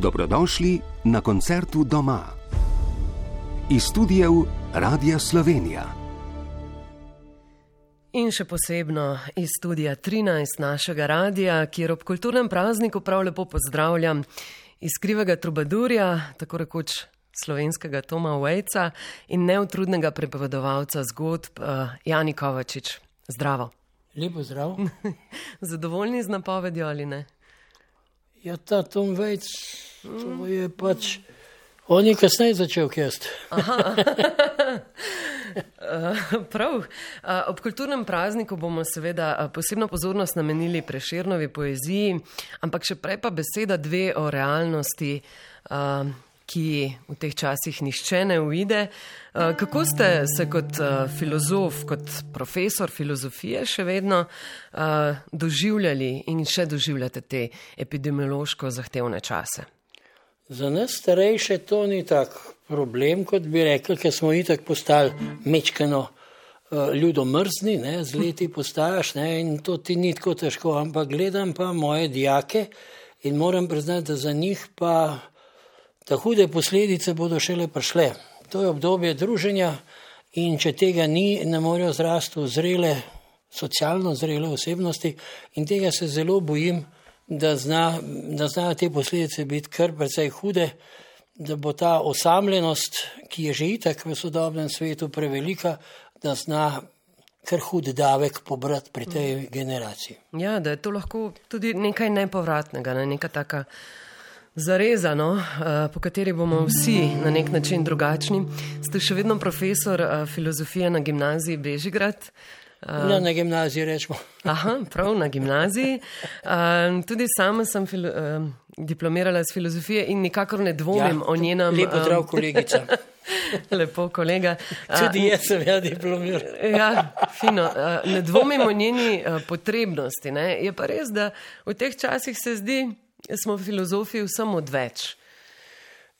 Dobrodošli na koncertu doma. Iz studijev Radia Slovenija. In še posebno iz studija 13 našega radia, kjer ob kulturnem prazniku prav lepo pozdravljam iskrivega trubadurja, tako rekoč slovenskega Toma Vejca in neutrudnega prepovedovalca zgodb uh, Jani Kovačič. Zdravo. Lepo zdrav. Zadovoljni z napovedjo ali ne? Ja, ta Tom Vejc, to je pač. On je kasneje začel kest. Prav. Ob kulturnem prazniku bomo seveda posebno pozornost namenili preširnovi poeziji, ampak še prej pa beseda dve o realnosti, ki v teh časih nišče ne uide. Kako ste se kot filozof, kot profesor filozofije še vedno doživljali in še doživljate te epidemiološko zahtevne čase? Za nas starejše to ni tak problem, kot bi rekli, ker smo itak postali mečkano uh, ljudomrzni, ne, z leti postajaš ne, in to ti ni tako težko, ampak gledam pa moje dijake in moram priznati, da za njih pa ta hude posledice bodo šele prišle. To je obdobje druženja in če tega ni, ne morejo zrasti v zrele, socialno zrele osebnosti in tega se zelo bojim da, zna, da znajo te posledice biti kar precej hude, da bo ta osamljenost, ki je že itak v sodobnem svetu prevelika, da zna kar hud davek pobrati pri tej generaciji. Ja, da je to lahko tudi nekaj nepovratnega, ne? neka taka zarezano, eh, po kateri bomo vsi na nek način drugačni. Ste še vedno profesor eh, filozofije na gimnaziji Bežigrad. Uh, ja, na gimnaziji rečemo. Aha, prav na gimnaziji. Uh, tudi sama sem filo, uh, diplomirala iz filozofije in nikakor ne dvomim ja, o njenem. Lepo zdrav, kolegica. Lepo, kolega. Tudi jaz sem ja diplomiral. ja, fino. Ne dvomim o njeni potrebnosti. Ne? Je pa res, da v teh časih se zdi, smo filozofi vsem odveč.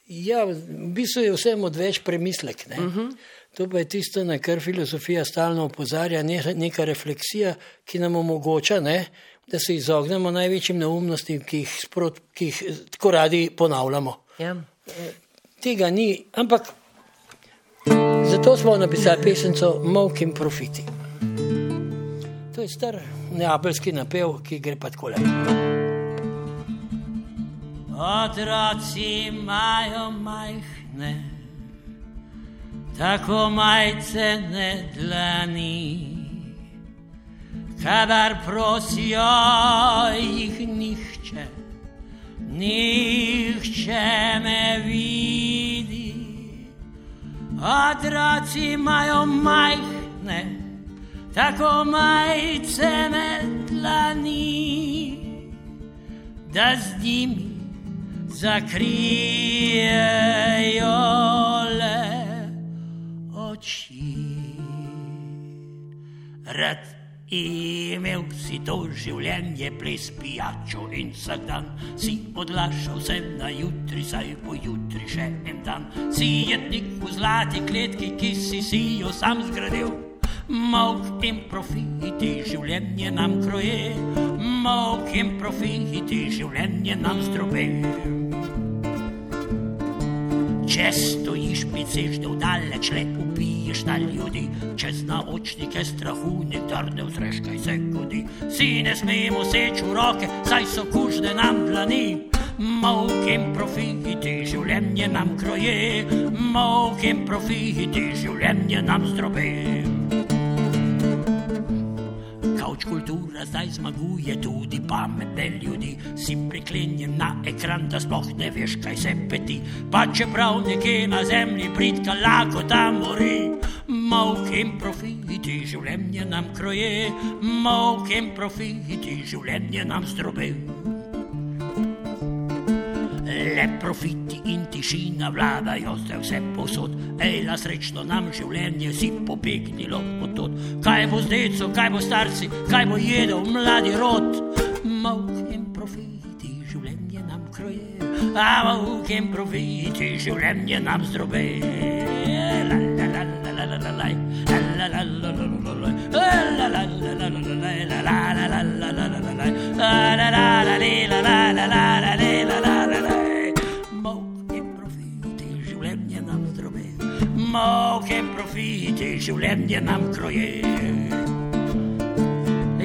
Ja, v bistvu je vsem odveč premislek. Uh -huh. To pa je tisto, na kar filozofija stalno opozarja, neka refleksija, ki nam omogoča, ne, da se izognemo največjim neumnostim, ki jih, sprot, ki jih tako radi ponavljamo. Ja. Tega ni, ampak zato smo napisali pesemco Mok in Profiti. To je star neapeljski napev, ki gre pa tako le. Otroci imajo majhne tako majcene dlani, kadar prosijo jih nihče, nihče ne vidi. Otroci imajo majhne, tako majcene dlani, da z njimi zakrijejo le oči. Rad imel si to življenje, ples pijačo in vsak dan si odlašal se na jutri, saj bo jutri še en dan. Si jednik v zlati kletki, ki si si jo sam zgradil. Mok in profiti življenje nam kroje, mok in profiti življenje nam zdrobe. Če stojiš, pičeš, da vdaleč le ubiješ na ljudi, čez naočnike strahu, nekdar ne vzreš, kaj se godi. Si ne smemo seči v roke, saj so kužne nam dlani. Mokim profiti življenje nam kroje, mokim profiti življenje nam zdrobe kultura zdaj zmaguje tudi pametne ljudi. Si priklenjen na ekran, da sploh ne veš, kaj se peti. Pa čeprav nekje na zemlji pridka lahko tam mori. Mokim profiti življenje nam kroje, mokim profiti življenje nam zdrobe. Le profiti in tišina vladajo se vse posod, ej, la srečno nam življenje si pobegnilo od tod. Kaj bo z deco, kaj bo starci, kaj bo jedel mladi rod? Mok in profiti življenje nam kroje, a mok in profiti življenje nam zdrobe. La la la la la la la la la la la la la la la la la življenje nam kroje.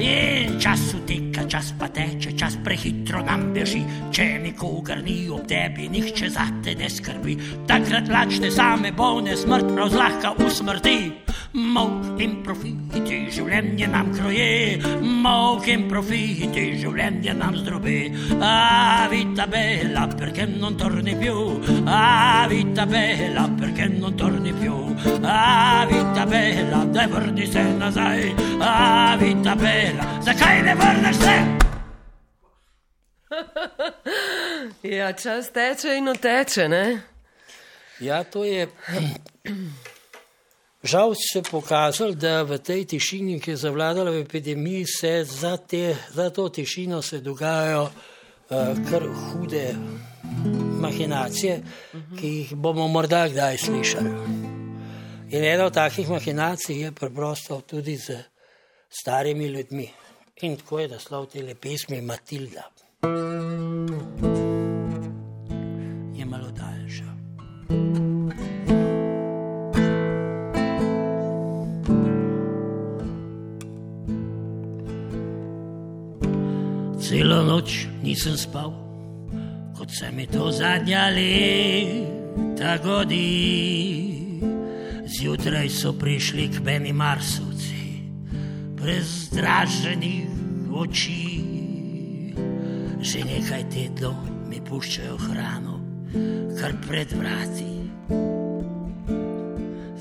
In čas uteka, čas pa teče, čas prehitro nam beži. Če nikogar ni ob tebi, nihče za te ne skrbi. Takrat lačne same bolne, smrt prav zlahka usmrti. Mok in profiti, življenje nam kroje, mok in profiti, življenje nam zdrobi. A vita bella, perché non torni più? A vita bella, perché non torni più? A vita bella, dai vrni se nazaj, a vita bella tega, zakaj ne vrneš se? ja, čas teče in oteče, ne? Ja, to je. Žal se je pokazalo, da v tej tišini, ki je zavladala v epidemiji, se za, te, za to tišino se dogajajo uh, kar hude mahinacije, ki jih bomo morda kdaj slišali. In ena od takih mahinacij je preprosto tudi z starimi ljudmi. In tako je naslov te pesmi Matilda. Je malo daljša. Celo noč nisem spal, kot se mi to zadnja leta godi. Zjutraj so prišli k meni marsovci prezdraženih oči. Že nekaj tednov mi puščajo hrano, kar pred vrati.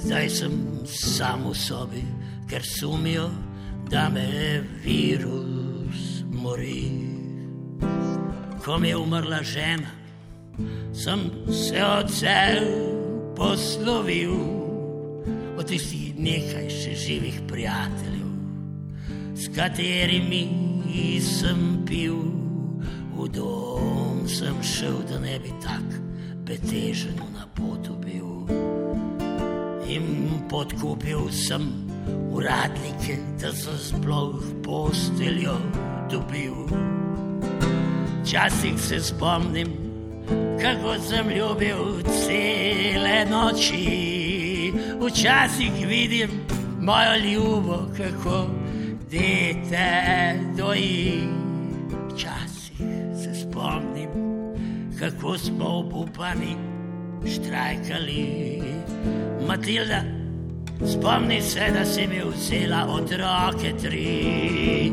Zdaj sem samo v sobi, ker sumijo, da me virus mori. Ko mi je umrla žena, sem se od sebe poslovil, od tistih nekaj še živih prijateljev s katerimi sem pil, v dom sem šel, da ne bi tako betežen na potu bil. In podkupil sem uradnike, da so sploh posteljo dobil. Včasih se spomnim, kako sem ljubil cele noči, včasih vidim mojo ljubo, kako dete doji. Včasih se spomnim, kako smo obupani štrajkali. Matilda, spomni se, da si mi vzela otroke tri.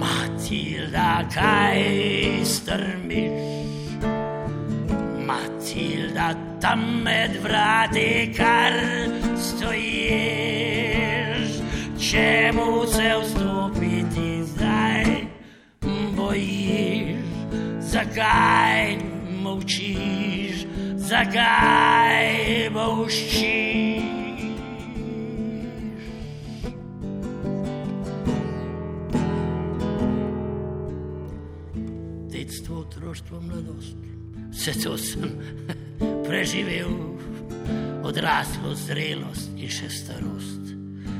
Matilda, kaj strmiš? Matilda, tam med vrati kar stojiš, čemu se vstopiti zdaj bojiš, zakaj molčiš, zakaj bolščiš. Detstvo, otroštvo, mladost, vse to sem preživel, odraslo zrelost in še starost.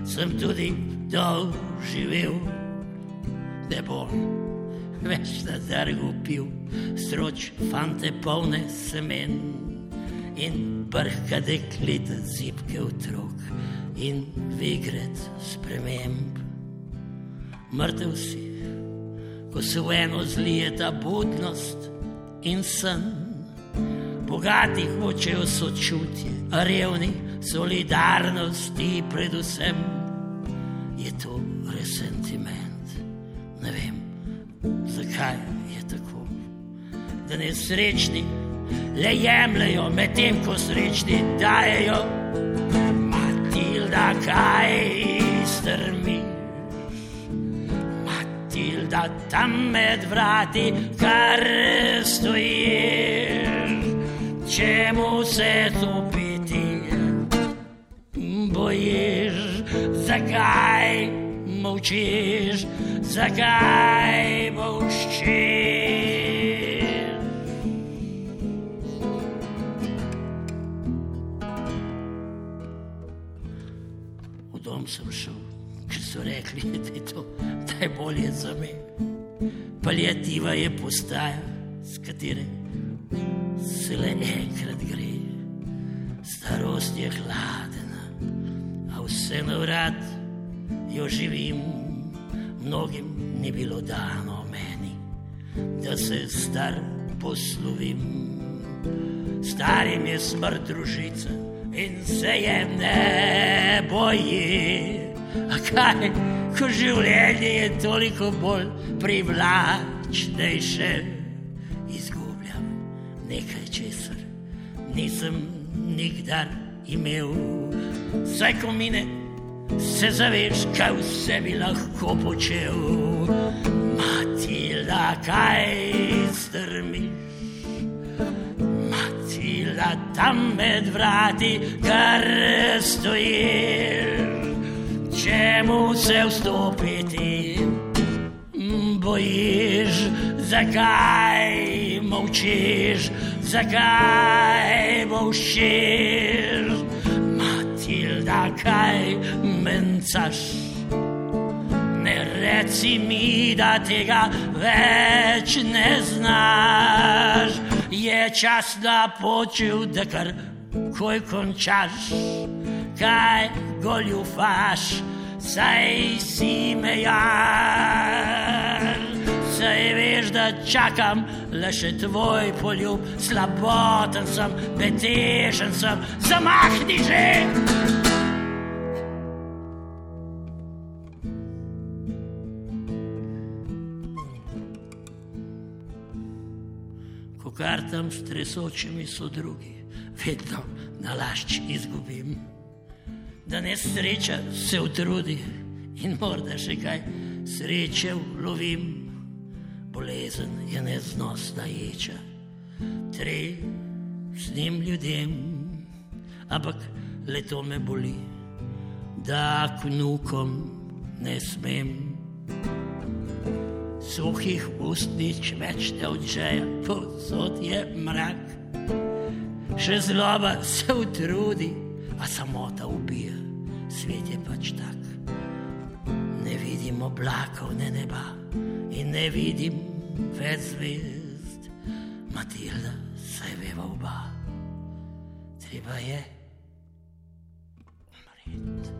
Sem tudi doživel, ne bom več na trgu pil, stroč fante polne semen in brhka dekleta zipke otrok in vigret sprememb. Mrtev si, ko se v eno zlijeta budnost in sen. Bogati hočejo sočutje, revni solidarnosti, predvsem je to resentiment. Ne vem, zakaj je tako. Da nesrečni le jemljajo, medtem ko srečni dajo. Matilda, kaj strmi? Matilda, tam med vrati, kar stojiš, čemu se topiti? Bojiš, zakaj molčiš, zakaj molčiš? V dom sem šel, ker so rekli, da je to najbolje za me. Paljativa je postaja, s katere se le enkrat gre. Starost je hladna, a se navrat jo živim, mnogim ni bilo dano meni, da se star poslovim. Starim je smrt družica in se je ne boji. Kaj, ko življenje je toliko bolj privlačnejše, izgubljam nekaj česar, nisem nikdar imel. Vsaj ko mine, se zaveš, kaj vse bi lahko počel. Matila, kaj strmiš? Matila, tam med vrati, kar stojiš. Čemu se vstopiti? Bojiš, zakaj molčiš, zakaj molčiš? Matilda, kaj mencaš? Ne reci mi, da tega več ne znaš. Je čas, da počuj, da kar koj končaš. Kaj goljufaš, saj si me jar. Saj veš, da čakam le še tvoj poljub, slaboten sem, betešen sem, zamahni že. Ko kartam s tresočimi so drugi, vedno nalašč izgubim da ne sreča se utrudi. In morda še kaj sreče ulovim. Bolezen je neznosna ječa, tre s njim ljudem, ampak le to me boli, da knukom ne smem. Suhih ustnic več ne odžeja, posod je mrak, še zloba se utrudi, a samota ubija svet je pač tak. Ne vidim oblakov, ne neba in ne vidim več zvezd. Matilda, saj veva oba, treba je umreti.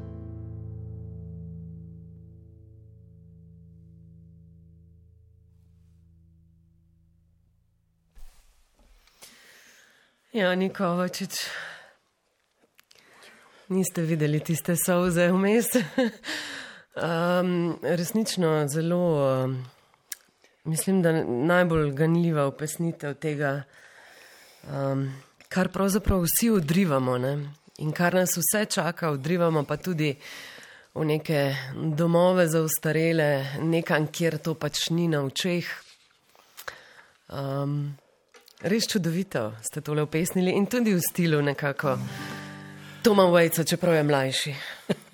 Ja, Nikovačič. Niste videli tiste solze vmes. um, resnično zelo, um, mislim, da najbolj ganljiva opesnitev tega, um, kar pravzaprav vsi odrivamo ne? in kar nas vse čaka, odrivamo pa tudi v neke domove za ustarele, nekam, kjer to pač ni na očeh. Um, res čudovito ste tole opesnili in tudi v stilu nekako. Mm. Toma Vajca, čeprav je mlajši.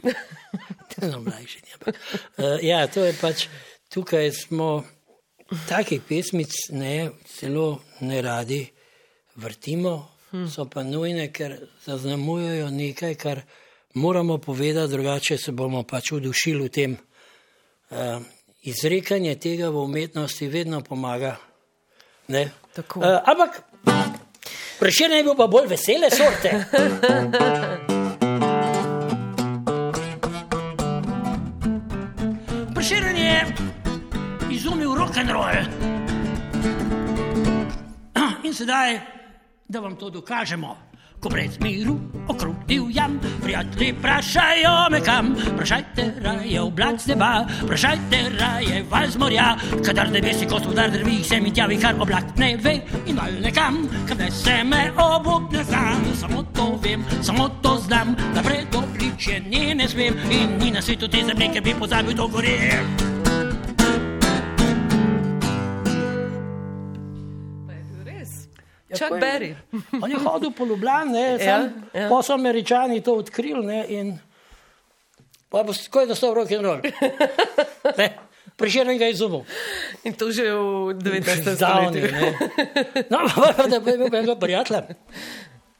no, mlajši uh, ja, to je pač tukaj smo takih pesmic ne, zelo ne radi vrtimo, hmm. so pa nujne, ker zaznamujejo nekaj, kar moramo povedati, drugače se bomo pač udušili v tem. Uh, izrekanje tega v umetnosti vedno pomaga. Uh, ampak Preširjen je bil pa bolj vesele sorte. Preširjen je izumil rock and roll. In sedaj, da vam to dokažemo ko brez miru okrog divjam. Prijatelji, vprašajo me kam, vprašajte raje oblak z neba, vprašajte raje val z morja, kadar nebesi kot udar drvi, se mi tjavi kar oblak ne ve in val nekam, kadar se me obudne sam, samo to vem, samo to znam, da predobliče ni ne smem in ni na svetu te zemlje, ki bi pozabil to gorje. Čak beri. On je hodil po Ljubljani, ja, ja. pa so američani to odkrili ne, in pa bo skoj da so rock and roll. Prišel ga izumil. In to že v 19. stoletju. No, da bi imel enega prijatelja.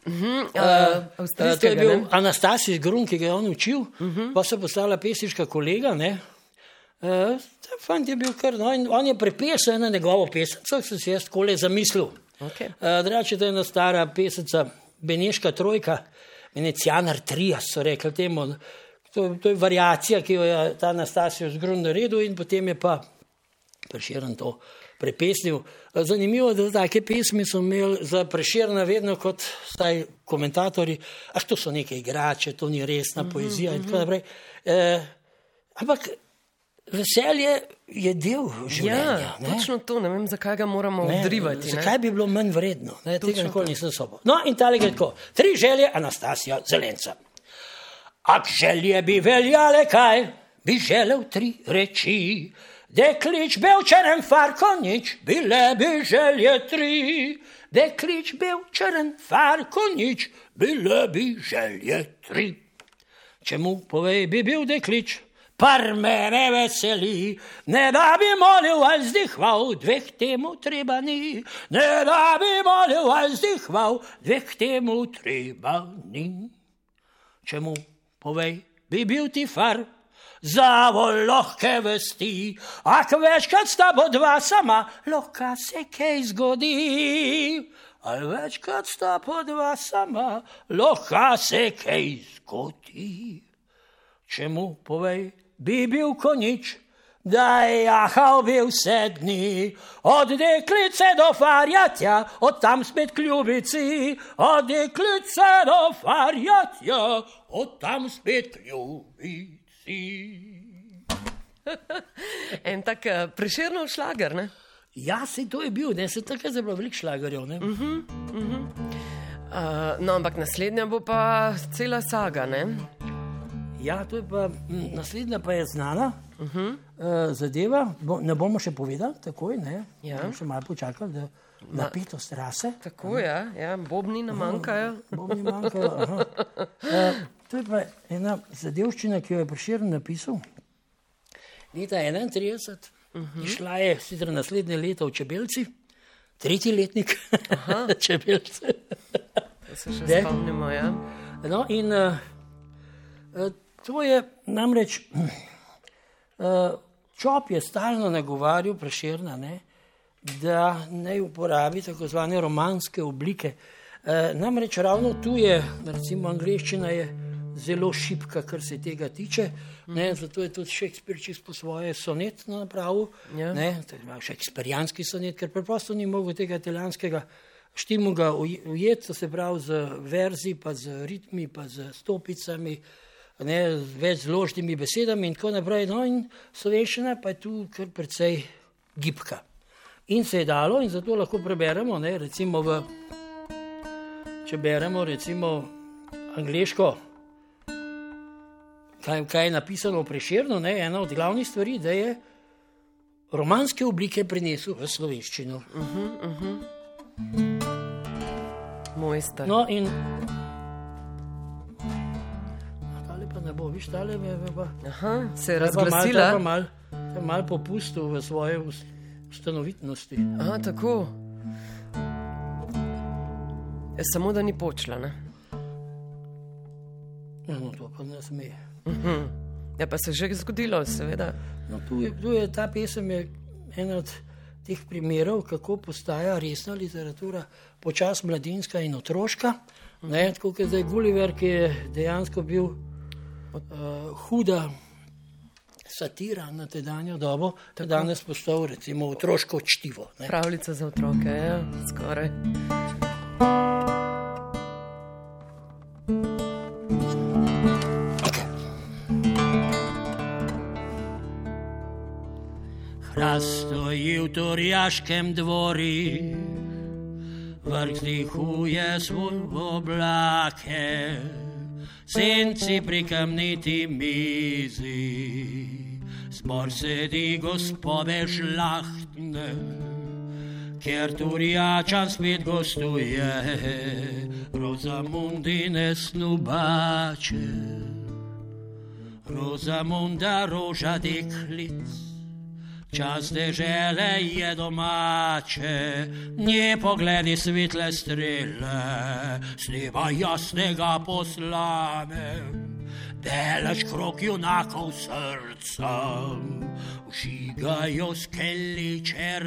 Uh -huh, uh, uh, to je bil ne? Anastasij Grun, ki ga je on učil, uh -huh. pa se postala pesniška kolega. Ne? Uh, fant je bil kar, no, on je prepesal eno njegovo pesem, so se si jaz kole zamislil. Okay. Uh, Drugače, to je ena stara pesnica, Beneška trojka, Venecijanar Trias, so rekli temu. To, to je variacija, ki jo je ta Anastasijo zgrun naredil in potem je pa preširen to prepesnil. Zanimivo je, da take pesmi so imeli za preširna vedno kot staj komentatorji, ah, to so neke igrače, to ni resna poezija in tako naprej. Eh, ampak veselje je del življenja. Ja, ne? točno to, ne vem, zakaj ga moramo Ne, odrivati. ne. Zakaj bi bilo manj vredno? Ne, tega Točno nikoli nisem sobo. No, in tale gre tako. Tri želje Anastasija Zelenca. Ak želje bi veljale kaj, bi želel tri reči. Deklič belčeren farkonič, bile bi želje tri. Deklič belčeren farkonič, bile bi želje tri. Čemu povej bi bil deklič, par me ne veseli, ne da bi molil ali zdihval, dveh temu treba ni, ne da bi molil ali zdihval, dveh temu treba ni. Čemu povej bi bil ti far, za volohke vesti, ak večkrat sta bo dva sama, lahko se kaj zgodi. Ali večkrat sta po dva sama, lahko se kaj zgodi. Čemu povej, bi bil konič, da je jahal bil vse dni, od deklice do farjatja, od tam spet kljubici, od deklice do farjatja, od tam spet kljubici. En tak uh, preširno šlager. Ne? Ja, se to je bil, ne se tako zelo velik šlagarjev. ne. Uh, no, ampak naslednja bo pa cela saga. Ne? Ja, to je pa naslednja, pa je znana uh -huh. uh, zadeva. Bo, ne bomo še povedali, takoj ne. Ja. Bomo Še malo počakali, da napetost rase. Tako je, ja, ja, bobni nam manjkajo. Bom jim manjkalo, aha. Uh, to je pa ena zadevščina, ki jo je Prešeren napisal. Leta 31, uh -huh. išla je sicer naslednje leto v Čebelci, tretji letnik Čebelce. Da se še Ne? spomnimo. Ja. No, in uh, to je namreč, uh, Čop je stalno nagovarjal Prešerna, ne, da naj uporabi tako zvane romanske oblike. Uh, namreč ravno tu je, recimo, angliščina je zelo šipka, kar se tega tiče. Ne, zato je tudi Šekspir čisto po svoje sonet napravil. Ja. Ne, Šekspirijanski sonet, ker preprosto ni mogel tega italijanskega štimu ga uj- ujeti, to se pravi z verzi, pa z ritmi, pa z stopicami, ne, več zložnimi besedami in tako naprej. No, in slovenščina pa je tu kar precej gibka. In se je dalo, in zato lahko preberemo, ne, recimo v, če beremo recimo angliško, kaj, kaj je napisano v Preširnu, ne, ena od glavnih stvari, da je romanske oblike prinesel v slovenščino. Mojster. No, in. Bo, viš, tale me je pa. Aha, se je mal- razglasila. pa mal, ta mal popustil v svoje us- ustanovitnosti. Aha, tako. Ja, samo da ni počla. Ne? No, to pa ne sme. Ja, pa se je že zgodilo, seveda. No, tu, je, tu je ta pesem je ena od teh primerov, kako postaja resna literatura, počas mladinska in otroška. Ne, tako kot zdaj Gulliver, ki je dejansko bil uh, huda satira na tedanjo dobo, ta danes postal recimo otroško čtivo. Ne. Pravljica za otroke, ja, skoraj. Hrast stoji v Torjaškem dvori, vrh zdihuje svoj oblake, senci pri kamniti mizi, zbor sedi gospode žlahtne, ker Turjačan spet gostuje, Rozamundine snubače, Rozamunda roža deklic. Čas dežele je domače, nje pogledi svetle strele, s neba jasnega poslane. Delaš krok junakov srcem, vžigajo skeliče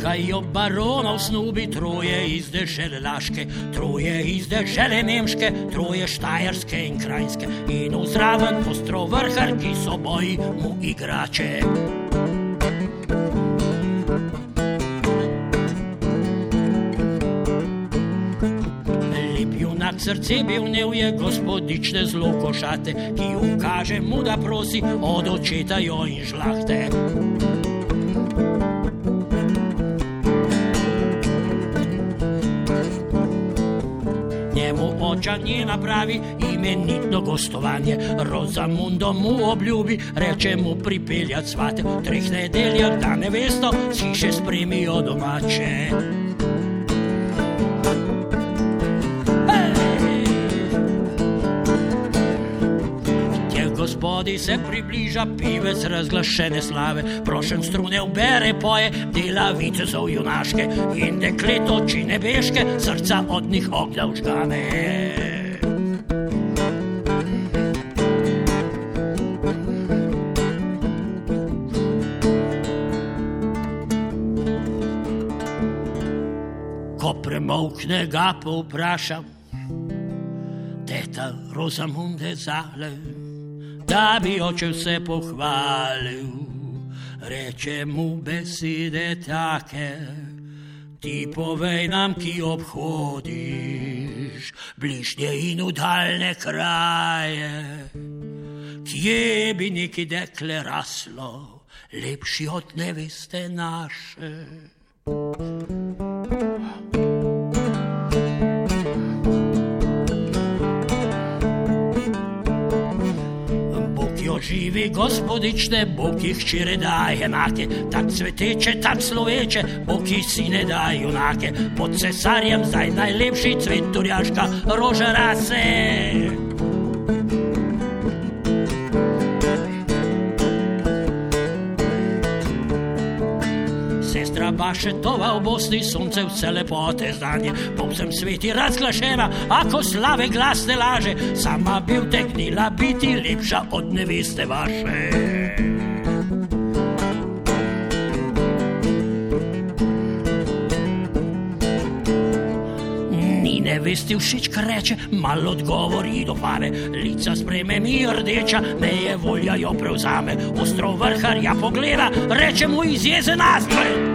čakajo baronov snubi, troje iz dežele Laške, troje iz dežele Nemške, troje Štajerske in Krajinske in vzraven ostro vrhar, ki so boji mu igrače. Srce bil nev je gospodične zelo košate, ki ukaže mu, da prosi od očeta jo in žlahte. Oča njena pravi imenitno gostovanje. Rozamundo mu obljubi, reče mu pripeljati svate. Treh nedeljah, da ne vesto, si še spremijo domače. Gospodi se približa pivec razglašene slave, prošen strune ubere poje, dela vitezov junaške. In deklet oči nebeške, srca od njih ognja užgane. Premokne ga povprašam, teta Rosamunde zale da bi oče vse pohvalil. Reče mu besede take, ti povej nam, ki obhodiš bližnje in udaljne kraje. Kje bi neki dekle raslo, lepši od neveste naše? Živi gospodične, Bog jih čire daje enake, tak cveteče, tak sloveče, Bog jih si ne daje junake, pod cesarjem zdaj najlepši cvet turjaška roža rase. Bašetova v Bosni, sonce vse lepote zdanje, po vsem sveti razglašena, ako slave glas ne laže, sama bi vteknila biti lepša od neveste vaše. Ne veste všeč, kar reče, malo odgovori do pare, lica spreme mi rdeča, me je volja jo prevzame, ostro vrhar ja pogleda, reče mu iz jeze nazaj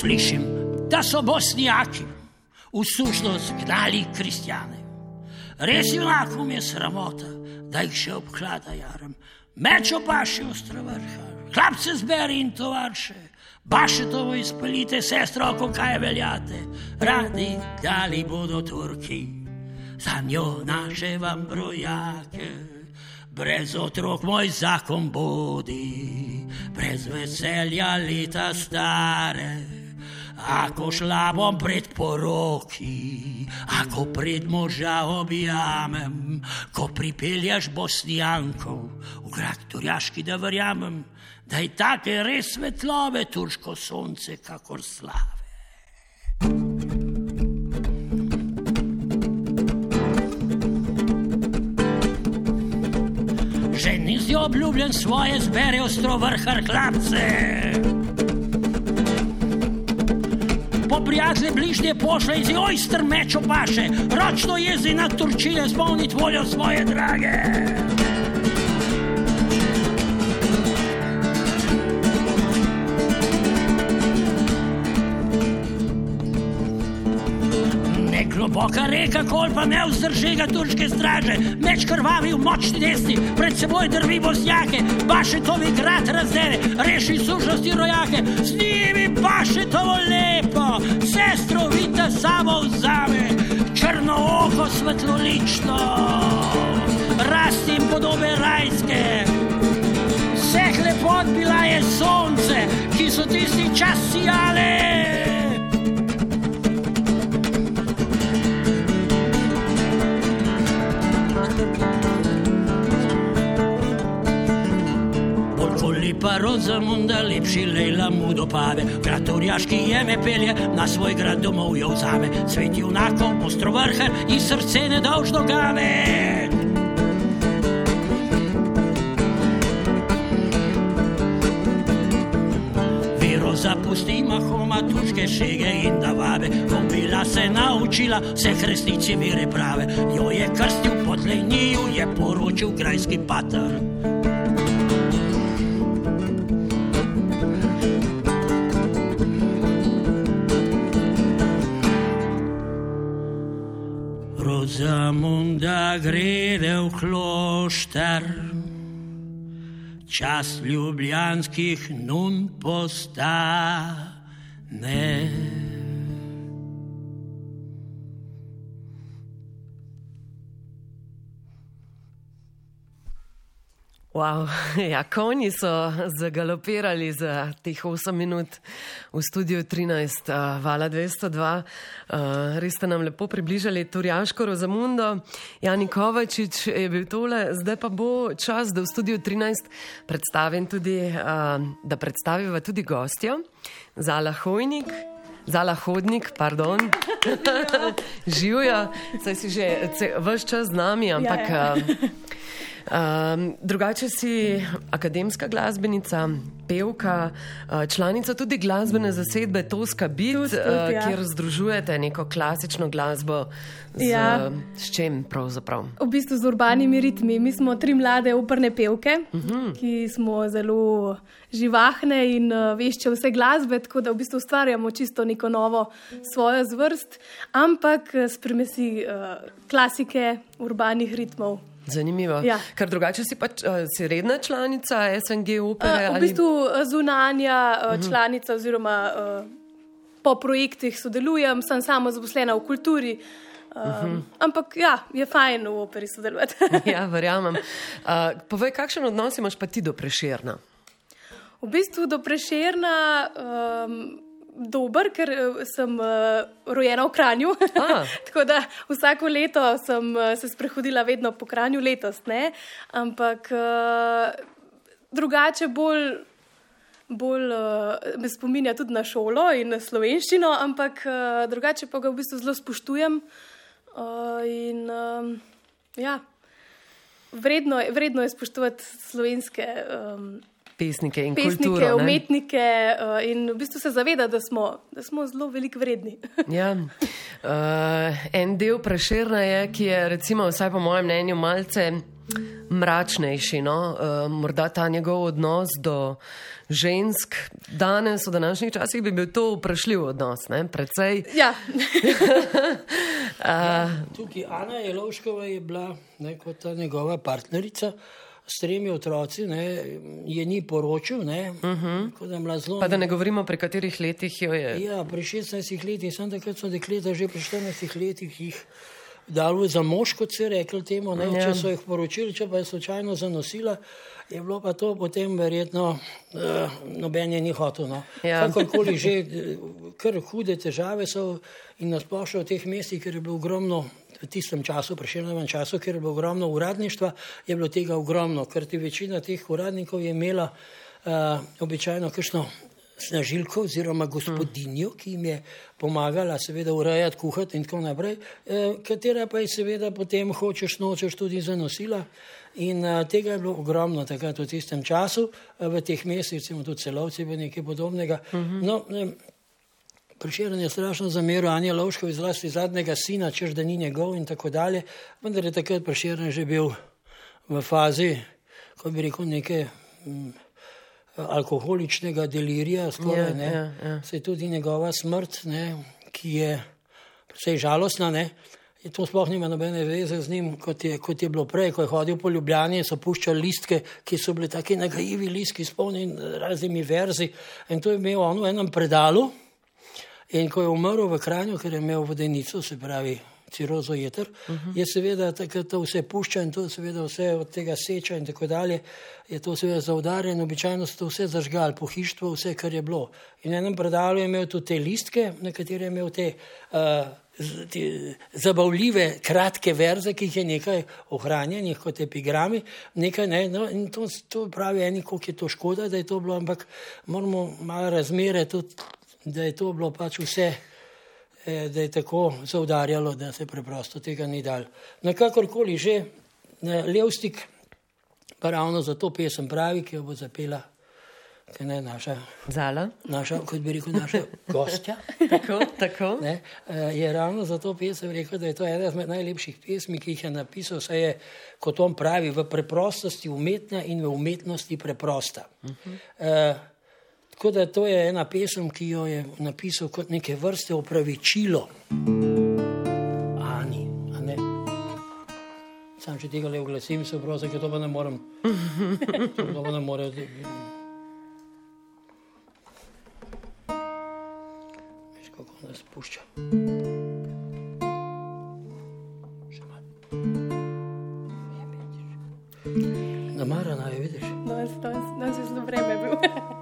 slišim, da so bosnjaki v sušnost gnali kristjane. Res junako mi je sramota, da jih še obklada jarem. Meč opaši ostra vrha, hlapce zberi in tovarše, baše to izpelite, sestro, ko kaj veljate. Radi dali bodo Turki, za njo naše vam brojake. Brez otrok moj zakon bodi, brez veselja leta stare. Ako šla bom pred poroki, ako pred moža objamem, ko pripelješ bosnijanko v grad Turjaški, da verjamem, da je take res svetlove turško sonce, kakor slave. Že nisi obljubljen svoje zbere ostro vrhar hlapce prijatelje bližnje pošle in si ojster meč opaše, ročno jezi na Turčije, spomniti voljo svoje drage. Globoka reka, kol pa ne vzdrži ga turške straže, meč krvavi v močni desni, pred seboj drvi bosnjake, bašetovi grad razdere, reši sužnosti rojake, z njimi bašetovo lepo, sestro vita samo vzame, črno oko svetlolično, rasti in podobe rajske. Vseh lepot bila je sonce, ki so tisti čas sijale. Pa rozamunda lepši lejla mu dopave. Kratorjaški je me pelje, na svoj grad domov jo vzame. Svet junako, ostro vrhe in srce nedolžno gane. zapusti mahoma turške šege in da vabe. Ko bila se naučila, se resnici vere prave, jo je krstil pod leniju, je poročil grajski pater. Rozamunda grede v klošter čas ljubljanskih nun postane. Wow, ja, konji so zagalopirali za teh 8 minut v studiu 13, uh, Vala 202. Uh, res ste nam lepo približali Turjaško Rozamundo. Jani Kovačič je bil tole, zdaj pa bo čas, da v studiu 13 predstavim tudi, uh, da predstaviva tudi gostjo, Zala Hojnik. Zala hodnik, pardon, živijo, saj si že vse čas z nami, ampak. Ja, ja. Um, drugače si akademska glasbenica, pevka, uh, članica tudi glasbene zasedbe Toska Beat, uh, ja. kjer združujete neko klasično glasbo. Z, ja. s čem pravzaprav? V bistvu z urbanimi ritmi. Mi smo tri mlade operne pevke, uh mhm. -huh. ki smo zelo živahne in uh, vešče vse glasbe, tako da v bistvu ustvarjamo čisto neko novo svojo zvrst, ampak s primesi uh, klasike urbanih ritmov. Zanimivo. Ja. Ker drugače si pač uh, si redna članica SNG opere. Uh, v bistvu ali... zunanja uh, članica oziroma uh, po projektih sodelujem, sem samo zaposlena v kulturi. Uh, uh -huh. Ampak ja, je fajn v operi sodelovati. ja, verjamem. Uh, povej, kakšen odnos imaš pa ti do preširna? V bistvu do preširna. Um, dober, ker eh, sem uh, rojena v Kranju. Tako da vsako leto sem uh, se sprehodila vedno po Kranju, letos ne. Ampak uh, drugače bolj. Bolj uh, me spominja tudi na šolo in na slovenščino, ampak uh, drugače pa ga v bistvu zelo spoštujem. Uh, in, um, ja, vredno, vredno je spoštovati slovenske um, pesnike in pesnike, kulturo, umetnike uh, in v bistvu se zaveda, da smo, da smo zelo veliko vredni. ja. uh, en del preširna je, ki je recimo, vsaj po mojem mnenju, malce mračnejši. No? Uh, morda ta njegov odnos do žensk danes, v današnjih časih, bi bil to vprašljiv odnos. Ne? Predvsej. Ja. uh, Tukaj Ana Jelovškova je bila ne, kot ta njegova partnerica s tremi otroci, ne, je ni poročil. Ne, uh mhm. -huh. zelo, pa da ne govorimo, pri katerih letih jo je. Ja, pri 16 letih, sem takrat so dekleta že pri 14 letih jih dali za mož, kot se je rekel temu, ne, ja. če so jih poročili, če pa je slučajno zanosila. Je bilo pa to potem verjetno, uh, noben je ni hotel. No. Ja. Kakorkoli že, kar hude težave so in nasplošno v teh mestih, ker je bilo ogromno v tistem času, prejšnjem času, ker je bilo ogromno uradništva, je bilo tega ogromno, ker ti večina teh uradnikov je imela uh, običajno kakšno snažilko oziroma gospodinjo, ki jim je pomagala seveda urejati, kuhati in tako naprej, uh, katera pa je seveda potem hočeš nočeš tudi zanosila. In uh, tega je bilo ogromno takrat v tistem času, uh, v teh mestih, recimo tudi celovci, nekaj podobnega. Uh -huh. no, ne, Priširjen je strašno zameril Anja Lovško iz vlasti zadnjega sina, čež da ni njegov in tako dalje, vendar je takrat priširjen že bil v fazi, ko bi rekel, neke m, alkoholičnega delirija, skoraj, ja, ja, ja. se je tudi njegova smrt, ne, ki je precej žalostna, ne, in to sploh nima nobene veze z njim, kot je, kot je bilo prej, ko je hodil po Ljubljani, so puščali listke, ki so bili taki nagajivi listki, spolnjeni raznimi verzi in to je imel on v enem predalu. In ko je umrl v Kranju, ker je imel vodenico, se pravi cirozo jeter, uh -huh. je seveda takrat to vse pušča in to seveda vse od tega seča in tako dalje, je to seveda zaudarjeno, običajno so to vse zažgali, pohištvo, vse, kar je bilo. In enem predalu je imel tudi te listke, na katere je imel te, uh, te zabavljive, kratke verze, ki jih je nekaj ohranjenih kot epigrami, nekaj ne, no, in to, to pravi eni, koliko je to škoda, da je to bilo, ampak moramo malo razmere tudi da je to bilo pač vse, eh, da je tako zaudarjalo, da se preprosto tega ni dal. Na kakorkoli že, Levstik pa ravno za to pesem pravi, ki jo bo zapela kaj ne naša. Zala. Naša, kot bi rekel, naša gostja. tako, tako. Ne, eh, je ravno za to pesem rekel, da je to ena izmed najlepših pesmi, ki jih je napisal, saj je, kot on pravi, v preprostosti umetna in v umetnosti preprosta. Uh -huh. Tako da to je ena pesem, ki jo je napisal kot neke vrste opravičilo. Ani, a ne. Sam če tega le oglasim, se prosim, ker to pa ne morem. to pa ne morem. nas pušča. Namarana je, vidiš? Danes, danes je zelo vreme bil.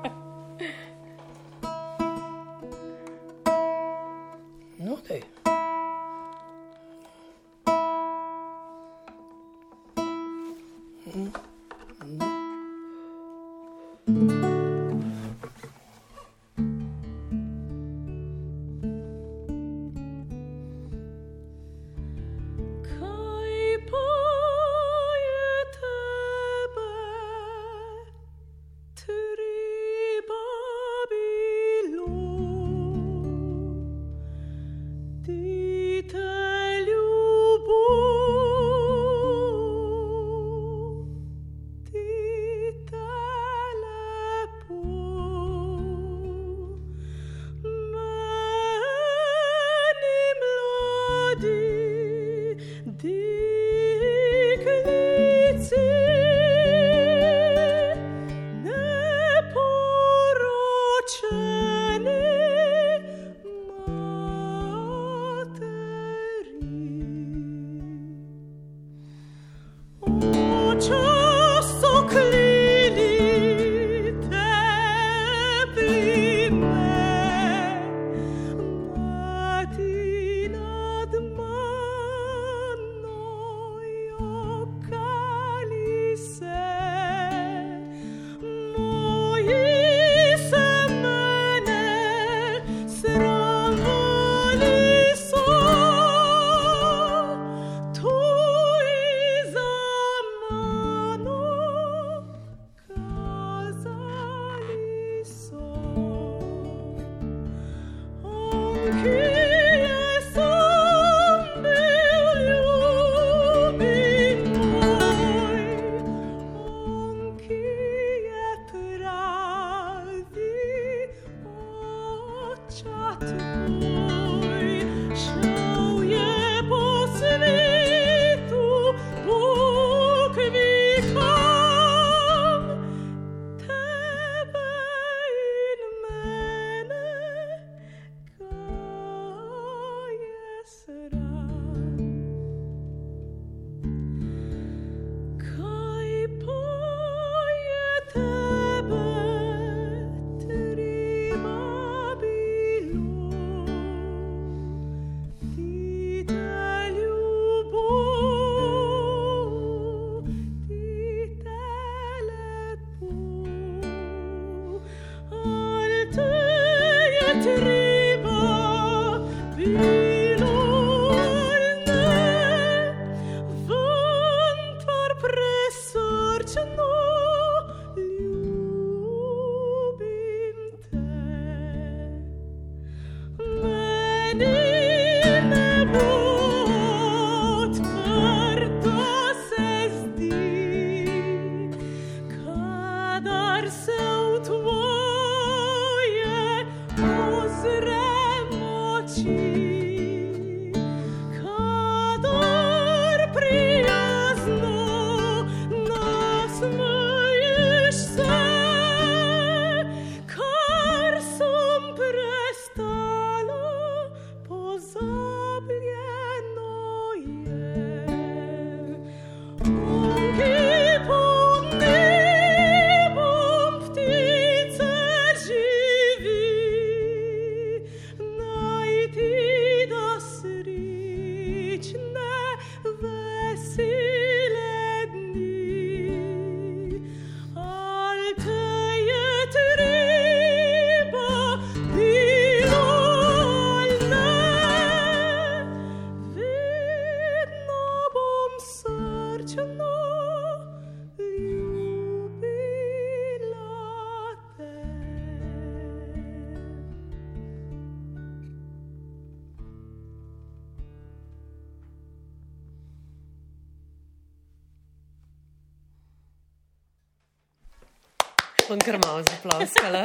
zaploskala.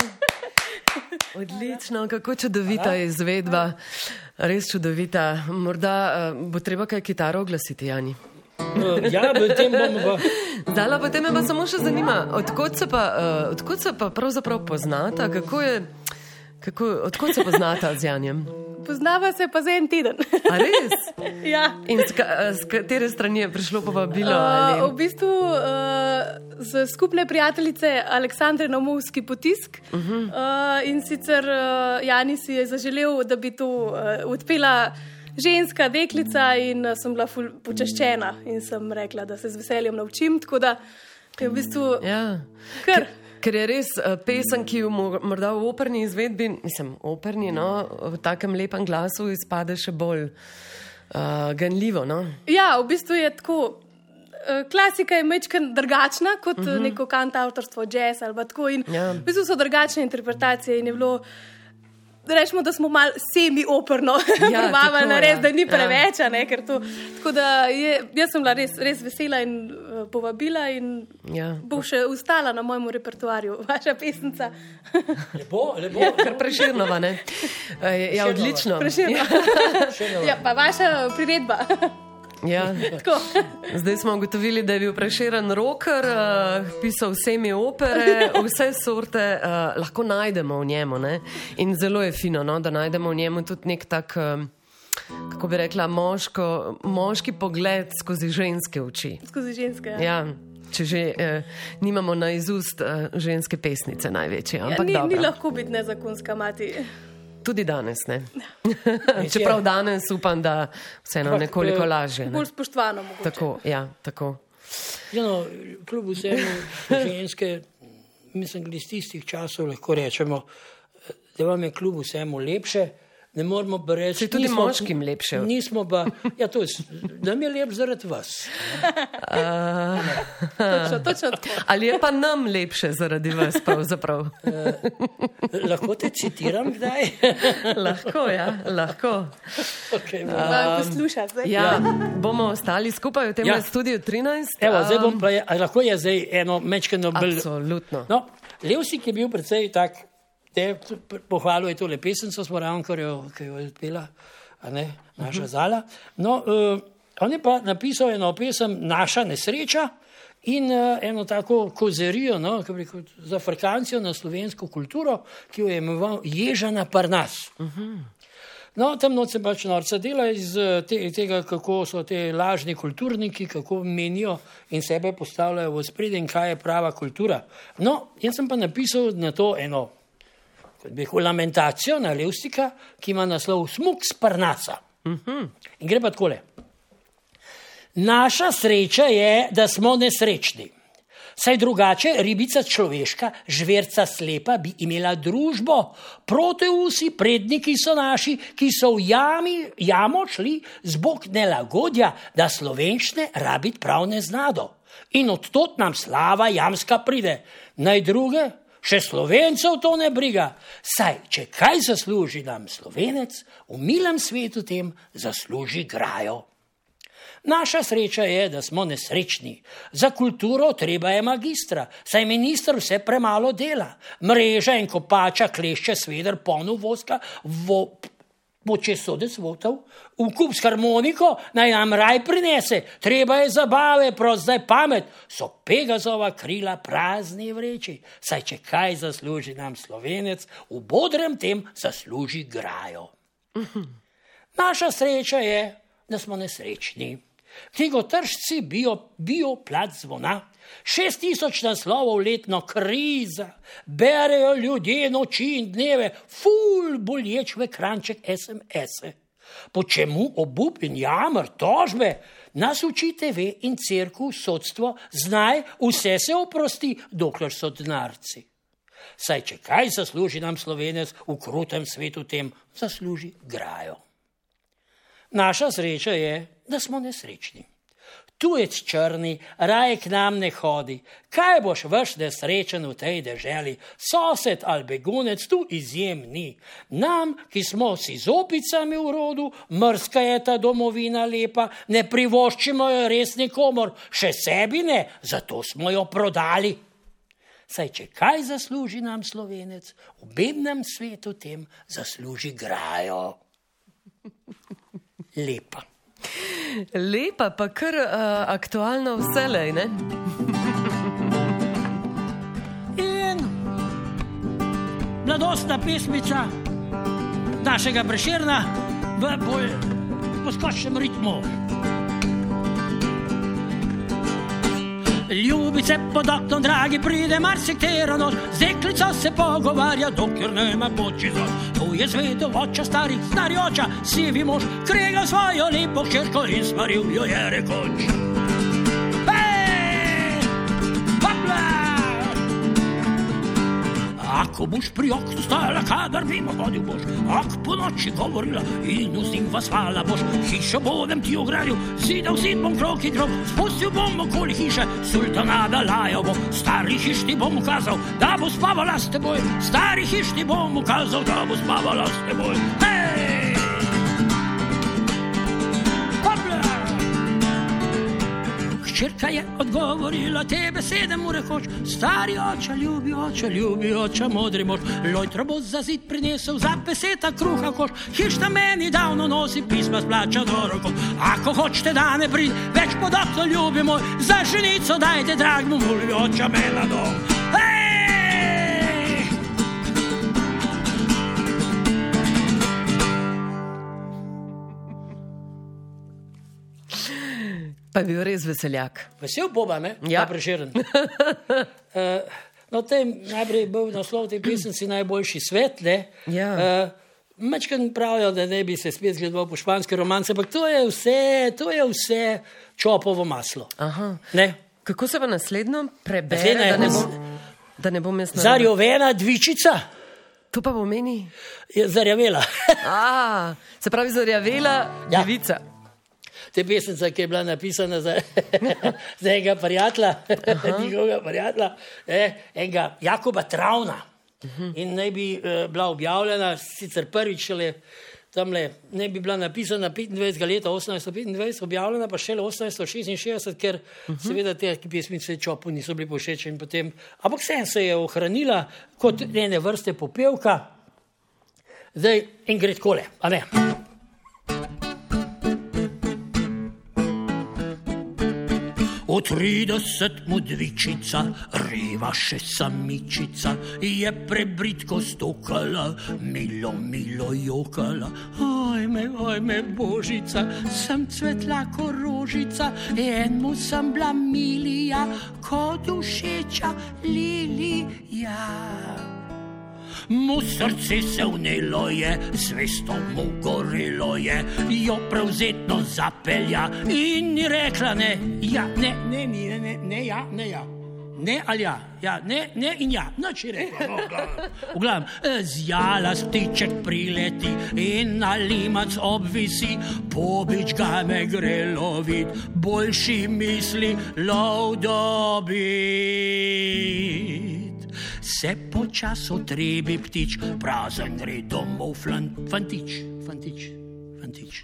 Odlično, kako čudovita je izvedba. Res čudovita. Morda uh, bo treba kaj kitaro oglasiti, Jani. Ja, potem bomo pa. Zdaj, potem me pa samo še zanima, odkot se pa, uh, odkot se pa pravzaprav poznata, kako je, kako, odkot se poznata z Janjem? Poznava se pa za en teden. A res? ja. In z, ka, z katere strani je prišlo povabilo? Uh, v bistvu uh, z skupne prijateljice Aleksandre Nomovski potisk. Uh -huh. uh, in sicer uh, Jani si je zaželel, da bi to uh, odpela ženska deklica in uh, sem bila počaščena in sem rekla, da se z veseljem naučim. Tako da je v bistvu ja. kar. Ker je res uh, pesem, ki jo morda v operni izvedbi, nisem operni, no, v takem lepem glasu izpade še bolj uh, ganljivo. No? Ja, v bistvu je tako. Klasika je mečken drugačna kot uh mhm. -huh. neko kantautorstvo, jazz ali tako. In ja. v bistvu so drugačne interpretacije in je bilo rečemo, da smo malo semi-operno ja, premavali, ja. res, da ni ja. preveč. Ja. Ne, to, tako da je, jaz sem bila res, res vesela in uh, povabila in ja. bo še ustala na mojem repertoarju, vaša pesnica. lepo, lepo. Ja, kar preširnova, ne? Ja, odlično. Preširnova. Ja, pa vaša priredba. Ja. Zdaj smo ugotovili, da je bil preširen roker, uh, pisal vsemi opere, vse sorte uh, lahko najdemo v njemu. Ne? In zelo je fino, no, da najdemo v njemu tudi nek tak, uh, kako bi rekla, moško, moški pogled skozi ženske oči. Skozi ženske. Ja. ja. Če že eh, nimamo na izust eh, ženske pesnice, največje. Ja, ni, ni lahko biti nezakonska mati. Tudi danes ne. Čeprav danes upam, da vseeno nekoliko lažje. Ne? Bolj spoštovano. Mogoče. Tako, ja, tako. Ja, no, kljub vsemu ženske, mislim, da iz tistih časov lahko rečemo, da vam je kljub vsemu lepše ne moramo reči, da je tudi nismo, moškim lepše. Nismo pa, ja, to je, nam je lep zaradi vas. Uh, točno, točno Ali je pa nam lepše zaradi vas, pravzaprav? uh, lahko te citiram kdaj? lahko, ja, lahko. Okay, um, poslušaj, ja, ja. Bomo ostali skupaj v tem ja. studiu 13. Evo, um, zdaj bom pa, lahko je zdaj eno mečkeno bolj. Absolutno. No, Levsik je bil predvsej tak te pohvalil je tole pesemco, smo ravno, ki jo je odpela, naša zala. No, uh, on je pa napisal eno pesem Naša nesreča in uh, eno tako kozerijo, no, za frkancijo na slovensko kulturo, ki jo je imenoval Ježana Parnas. Uh. -huh. No, tam noč se pač norca dela iz te, tega, kako so te lažni kulturniki, kako menijo in sebe postavljajo v spredje kaj je prava kultura. No, jaz sem pa napisal na to eno bi rekel, lamentacijo na Levstika, ki ima naslov Smuk z Parnasa. Uh. -huh. In gre pa takole. Naša sreča je, da smo nesrečni. Saj drugače ribica človeška, žverca slepa, bi imela družbo. Proteusi, predniki so naši, ki so v jami, jamo šli z bog nelagodja, da slovenščine rabiti prav ne znado. In odtot nam slava jamska pride. Naj druge, še slovencev to ne briga. Saj, če kaj zasluži nam slovenec, v milem svetu tem zasluži grajo. Naša sreča je, da smo nesrečni. Za kulturo treba je magistra, saj ministr vse premalo dela. Mreža in kopača klešče sveder ponu voska, vo, bo če sodec votov, v kup s harmoniko naj nam raj prinese, treba je zabave, prost zdaj pamet, so Pegazova krila prazni vreči, saj če kaj zasluži nam slovenec, v bodrem tem zasluži grajo. Naša sreča je, da smo nesrečni. Knjigotržci bio, bio plat zvona, šest tisoč naslovov letno kriza, berejo ljudje noči in dneve, ful bolječ v ekranček SMS-e. Po čemu obup in jamr, tožbe, nas učite ve in crkvu, sodstvo, znaj, vse se oprosti, dokler so denarci. Saj, če kaj zasluži nam slovenec v krutem svetu, tem zasluži grajo. Naša sreča je, da smo nesrečni. Tujec črni, raje k nam ne hodi. Kaj boš vrš nesrečen v tej deželi? Sosed ali begunec tu izjem ni. Nam, ki smo si z opicami v rodu, mrska je ta domovina lepa, ne privoščimo jo res nikomor, še sebi ne, zato smo jo prodali. Saj, če kaj zasluži nam slovenec, v bednem svetu tem zasluži grajo. Lepa. Lepa, pa kar uh, aktualna vselej, ne? In mladostna pesmica našega preširna v bolj poskočnem ritmu. Ljubice pod oknom, dragi, pride marsikatera noč, z deklico se pogovarja, dokler nema počizo. Tu je zvedel oča starih, stari oča, sivi mož, krega svojo lepo hčerko in smaril jo je rekoč. Ako boš pri oknu stala, kadar mimo hodil boš, ak po noči govorila in vzim vas hvala boš, hišo bodem ti ogradil, zidal sin bom krok in krok, spustil bom okoli hiše, sultanada lajo bo, stari hiš ti bom ukazal, da bo spavala s teboj, stari hiš ti bom ukazal, da bo spavala s teboj. Hej! Hčerka je odgovorila te besede mu rekoč, stari oče, ljubi oče, ljubi oče, modri mož. Lojtro bo za zid prinesel za peseta kruha koš, hišta meni davno nosi pisma splača do roko. Ako hočete da ne pride, več pod okno ljubi moj, za ženico dajte drag mu ljubi oče me na dom. Pa je bil res veseljak. Vesel boba, ne? Ja. Ta Prešeren. uh, no, tem najprej bil naslov te pesnici najboljši svet, ne? Ja. Uh, Mečkan pravijo, da ne bi se spet zgledoval po španske romance, ampak to je vse, to je vse čopovo maslo. Aha. Ne? Kako se pa naslednjo prebere, Naslednja da ne, nas- bo, da ne bom jaz na Zarjovena dvičica To pa pomeni. je zarjavela. A, se pravi, zarjavela Ja. devica. Te pesnica, ki je bila napisana za, za enega prijatelja, njihovega prijatelja, eh, enega Jakoba Travna. In naj bi uh, bila objavljena, sicer prvič šele tam le, ne bi bila napisana 25. leta 1825, objavljena pa šele 1866, ker seveda te pesmice čopu niso bili povšeči in potem, ampak vsem se je ohranila kot ene vrste popevka. Zdaj in gre takole, a ne. V trideset mu dvičica, reva še samičica, je prebritko stokala, milo, milo jokala. Ojme, ojme, božica, sem cvetla korožica, enmu sem bila milija, kot všeča lilija. Mu srce se vnelo je, zvesto mu gorelo je, jo prevzetno zapelja in ni rekla ne, ja, ne, ne, ne, ne, ne, ja, ne, ja. Ne ali ja, ja ne, ne in ja, noč je rekla. No, v glavnem, zjala ptiček prileti in na limac obvisi, pobič ga me gre lovit, boljši misli lov dobit. Se počasi otrebi ptič, prazen gre domov, flan, fantič, fantič, fantič.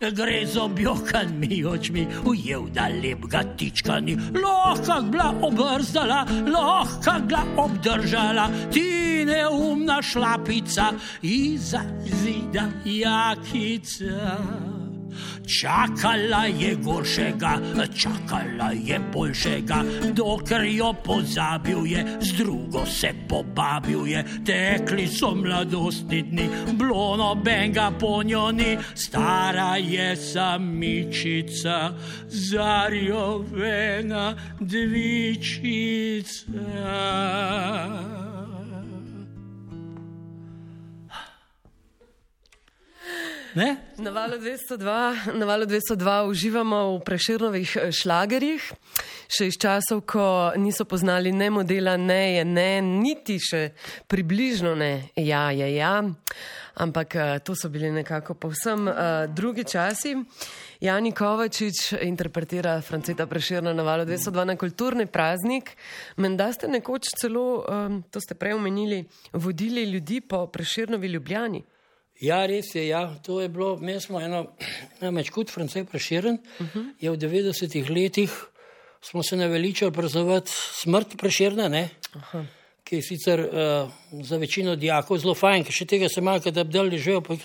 Gre z objokan mi očmi, ujel da lep ga tička ni, lahko bila obrzdala, lahko ga obdržala, ti neumna šlapica, iza zida jakica. Čakala je goršega, čakala je boljšega, dokler jo pozabil je, z drugo se pobabil je, tekli so mladostni dni, bilo nobenga po njo ni, stara je samičica, zarjovena dvičica. Na valu 202, na valu 202 uživamo v preširnovih eh, šlagerjih, še iz časov, ko niso poznali ne modela, ne je ne, niti še približno ne, ja je ja, ampak eh, to so bili nekako povsem uh, drugi časi. Jani Kovačič interpretira Franceta Preširna na valu 202 na kulturni praznik. Menda ste nekoč celo, um, to ste prej omenili, vodili ljudi po Preširnovi Ljubljani. Ja, res je. Ja. To je bilo, mi smo eno, namreč kot Francej Preširen, uh -huh. je v 90-ih letih smo se naveličali praznovati smrt Preširna, ne? Aha ki je sicer uh, za večino dijakov zelo fajn, ki še tega se malo, da bi dali že, pa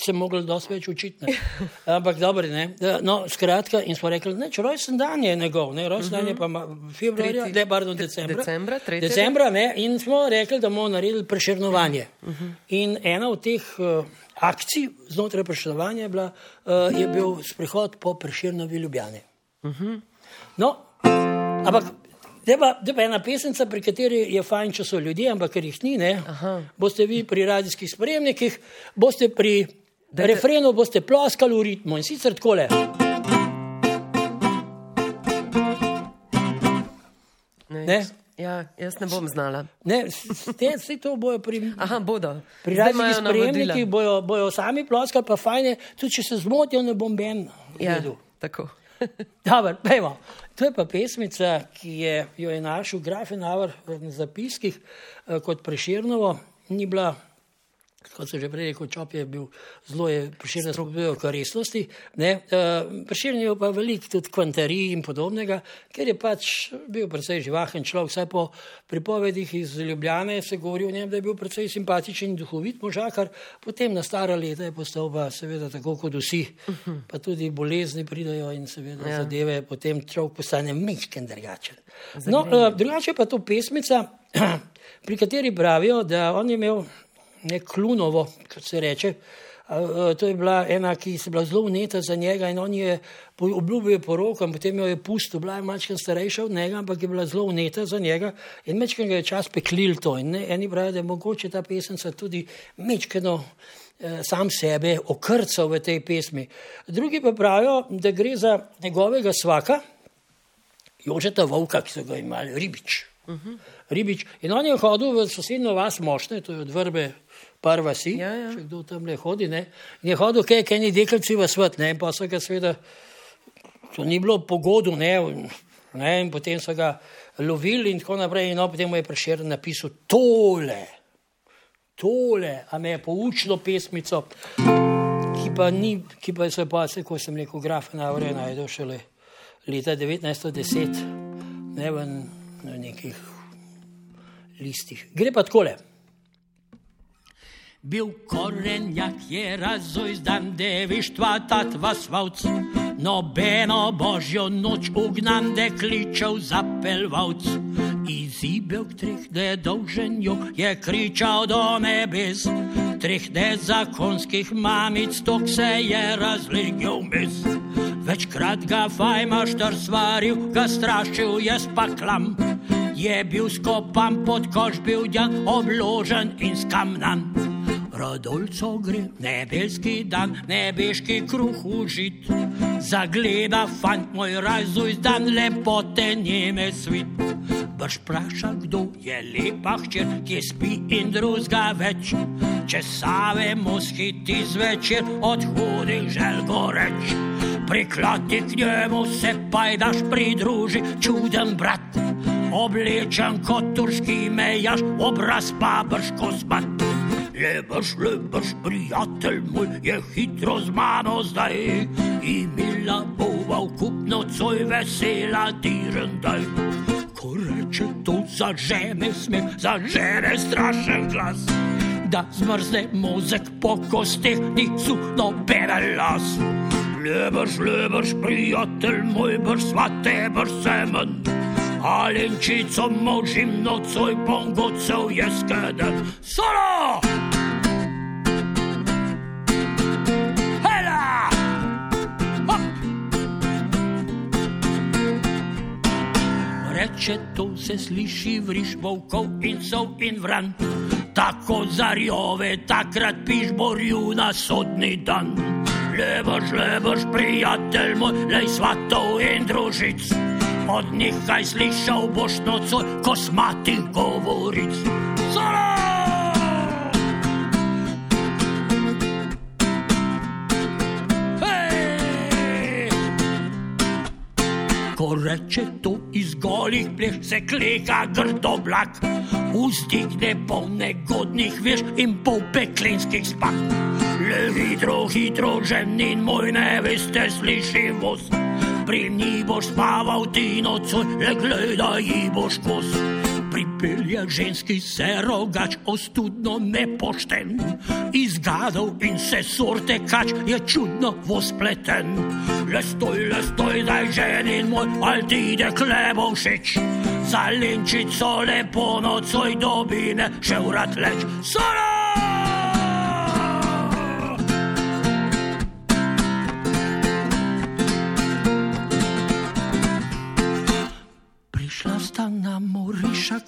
se mogli dosti več učiti. Ampak dobro, ne. No, skratka, in smo rekli, ne, rojsten dan je njegov, ne, rojsten dan je pa februarja, ne, pardon, decembra. Decembra, tretjega. Decembra, ne, in smo rekli, da bomo naredili preširnovanje. In ena od teh uh, akcij znotraj preširnovanja je, bila, uh, je bil sprehod po preširnovi ljubljani. No, ampak pa, pa ena pesnica, pri kateri je fajn, če so ljudje, ampak ker jih ni, ne, boste vi pri radijskih spremnikih, boste pri Dajte. refrenu, boste ploskali v ritmu in sicer takole. Ne, ja, jaz ne bom znala. Ne, te, vse to bojo pri, Aha, bodo. pri radijskih spremnikih, bojo, bojo sami ploskali, pa fajn je, tudi če se zmotijo, ne bom ben. Ja, tako. Dobar, to je pa pesmica, ki je, jo je našel Grafenauer v zapiskih eh, kot preširnovo, ni bila kot se že prej rekel, čop je bil zelo priširjen s problemom resnosti. Uh, priširjen je pa veliko tudi kvantarij in podobnega, ker je pač bil precej živahen človek. Vsaj po pripovedih iz Ljubljane se govori o njem, da je bil precej simpatičen in duhovit možakar, potem na stara leta je postal pa seveda tako kot vsi, pa tudi bolezni pridajo in seveda ja. zadeve, potem človek postane mišken drugačen. No, uh, drugače pa to pesmica, pri kateri pravijo, da on je imel ne klunovo, kot se reče. To je bila ena, ki je bila zelo uneta za njega in on je obljubil poroko, potem jo je pustil, bila je malce starejša od njega, ampak je bila zelo uneta za njega in mečken ga je čas peklil to. In ne, eni pravijo, da je mogoče ta pesemca tudi mečkeno eh, sam sebe okrcal v tej pesmi. Drugi pa pravijo, da gre za njegovega svaka, Jožeta Vovka, ki so ga imeli, ribič. Uh -huh. Ribič. In on je hodil v sosednjo vas mošne, to je od vrbe prva si, ja, ja. če kdo tam le hodi. Ne? In je hodil, kaj je neki dekelci v svet, ne? in pa so ga seveda, to ni bilo pogodu, ne? ne, in potem so ga lovili in tako naprej, in no, potem mu je prešer napisal tole, tole, a me je poučilo pesmico, ki pa ni, ki pa se pa, se, ko sem rekel, graf na ure najdel šele leta 1910, ne v nekih listih. Gre pa takole. Bil korenjak je razojzdan devištva tatva svavc, nobeno božjo noč ugnan dekličev zapelvavc. Izibel treh nedolženju je kričal do nebes, treh nezakonskih mamic tok se je razlegel mis. Večkrat ga fajmaštar svaril, ga strašil je spaklam, je bil skopan pod koš, bil dan obložen in skamnan. Rodolco gre nebeški dan, nebeški kruh užit. Zagleda fant moj razuj dan, lepote njeme svit. Brž praša, kdo je lepa hčer, ki spi in drugega več. Če save moskiti zvečer, od hudih žel goreč. Priklati k njemu se pajdaš pridruži, čuden brat. Oblečen kot turški mejaš, obraz pa brž kosmat. Lebaš, lebaš, prijatelj moj, je hitro z mano zdaj. Imela bova v kupno coj vesela direndaj. Ko reče to za žene smeh, za žene strašen glas. Da zmrzne mozek po kosteh, ni suhno bere las. Lebaš, lebaš, prijatelj moj, brž svate, brž semen. Alenčico možim nocoj pongocov je skedet. Solo! Hela! Hop! Reče to se sliši vriš volkov in sov in vran. Tako zarjove takrat piš borju na sodni dan. Lebaš, lebaš, prijatelj moj, lej svatov in družic od njih kaj slišal boš nocoj, ko smati govoric. Zora! Ko reče to iz golih pleš, se klika grdo blak, vzdigne polne godnih veš in pol peklinskih spak. Le hitro, hitro, ženin moj ne veste, sliši voz pri njih boš spaval ti nocoj, le gledaj jih boš kos. pripelje ženski se rogač, ostudno nepošten. Izgadal in se sorte kač je čudno vospleten. Le stoj, le stoj, daj ženi moj, al ti ide klebo všeč. Za linčico lepo nocoj dobine, še urad leč. Solo!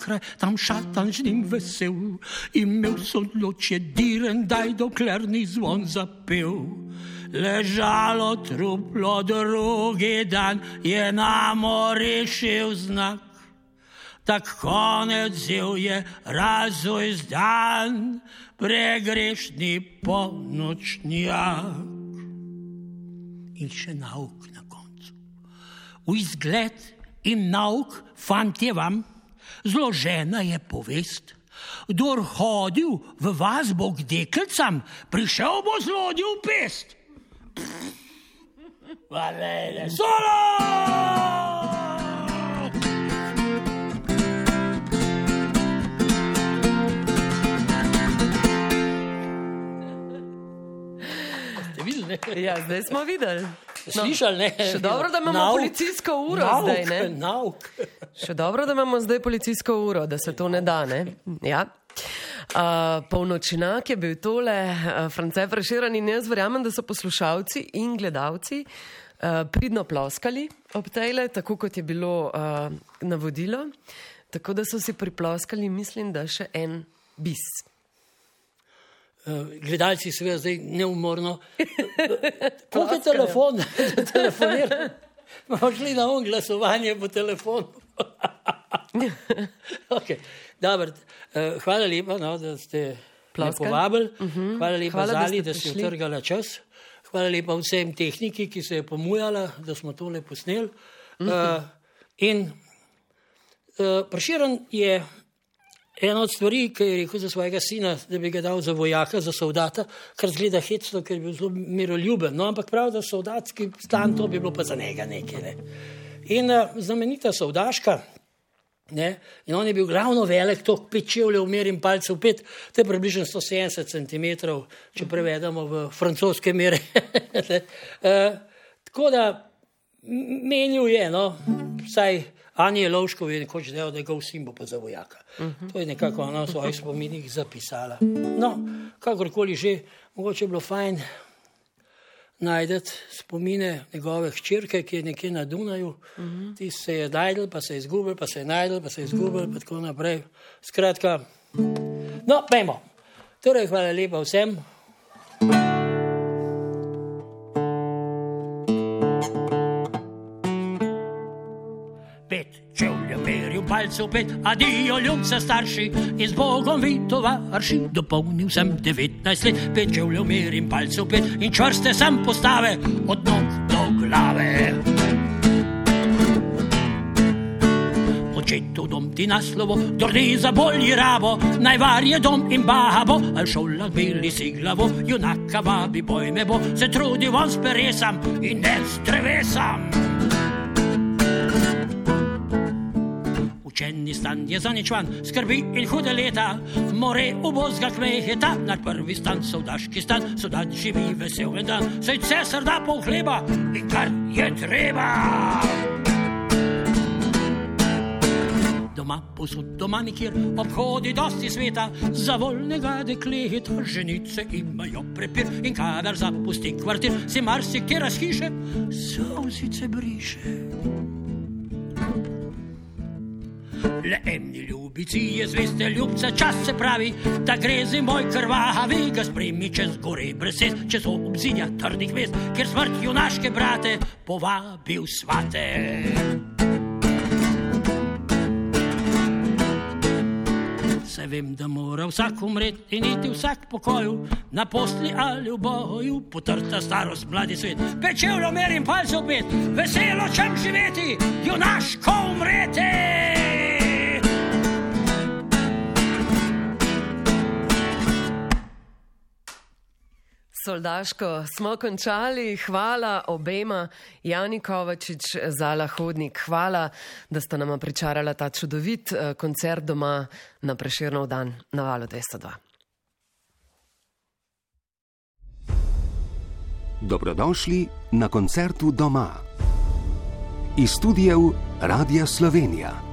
Kraj, tam šatan z njim vesel. Imel so odločje diren, daj dokler ni zvon zapel. Ležalo truplo drugi dan, je na morišil znak. Tak konec zil je razvoj zdan, pregrešni ponočnjak. In še nauk na koncu. V izgled in nauk fantje vam, zložena je povest. Kdor hodil v vas bo k deklicam, prišel bo zlodil pest. Valele, solo! Ja, zdaj smo videli. No, Slišali, ne? Še dobro, da imamo nauk, policijsko uro nauk, zdaj, ne? Nauk. Še dobro, da imamo zdaj policijsko uro, da se to ne da, ne? Ja. Uh, polnočinak je bil tole, uh, France Preširan in jaz verjamem, da so poslušalci in gledalci uh, pridno ploskali ob tejle, tako kot je bilo uh, navodilo. Tako da so si priploskali, mislim, da še en bis. Eh, gledalci seveda zdaj neumorno. Kako je telefon, da telefoniraš? Imamo šli na on glasovanje po telefonu. okay. Dobar, uh, hvala lepa, no, da ste me povabili. Uh mhm. -huh. Hvala lepa hvala, Zali, da, ste utrgali čas. Hvala lepa vsem tehniki, ki se je pomujala, da smo tole posneli. Uh -huh. uh, in uh, Prširen je Ena od stvari, ki je rekel za svojega sina, da bi ga dal za vojaka, za soldata, kar zgleda hecno, ker je bil zelo miroljuben. No, ampak prav, da soldatski stan, to bi bilo pa za njega nekaj. Ne. In uh, znamenita soldaška, ne, in on je bil glavno velik, to pečevlje umerim palcev pet, to je približno 170 cm, če prevedemo v francoske mere. uh, tako da menil je, no, vsaj. Anja Lovškov je nekoč dejal, da je gov simbo pa za vojaka. Uh -huh. To je nekako ona v svojih spominih zapisala. No, kakorkoli že, mogoče je bilo fajn najdete spomine njegove hčerke, ki je nekje na Dunaju. Uh -huh. Ti se je najdel, pa se je izgubil, pa se je najdel, pa se je izgubil, pa tako naprej. Skratka, no, pejmo. Torej, hvala lepa vsem. Palcev pet, adijo ljubce starši, in z Bogom vi tovarši. Dopolnil sem 19 let, pet čevljev merim palcev pet in čvrste sem postave od nog do glave. Očetu dom ti naslovo, drdi za bolji rabo, najvar je dom in babo, al šolah bili si glavo, junaka vabi boj me bo, se trudi vam s peresam in ne s drevesam. Učeni stan je zaničvan, skrbi in hude leta, more ubozga kmeheta, na prvi stan sodaški stan, sodat živi vesel en dan, saj cesar da pol hleba in kar je treba. Doma posud, doma nikjer, obhodi dosti sveta, za volnega dekleta, ženice imajo prepir in kadar zapusti kvartir, si marsikje razhiše, solzice briše. Le eni ljubici je zveste ljubce, čas se pravi, da gre za moj krvavi, ga spremi čez gore brezes, čez obzinja trdih mest, ker smrt junaške brate povabil svate. Se vem, da mora vsak umreti in iti vsak pokoju, na posli ali v boju, potrta starost, mladi svet. Pečevlo merim palcev pet, veselo čem živeti, junaško umreti. Soldaško smo končali. Hvala obema, Jani Kovačič, Zala Hodnik. Hvala, da sta nama pričarala ta čudovit eh, koncert doma na preširnov dan na valu 202. Dobrodošli na koncertu doma. Iz studijev Radia Slovenija.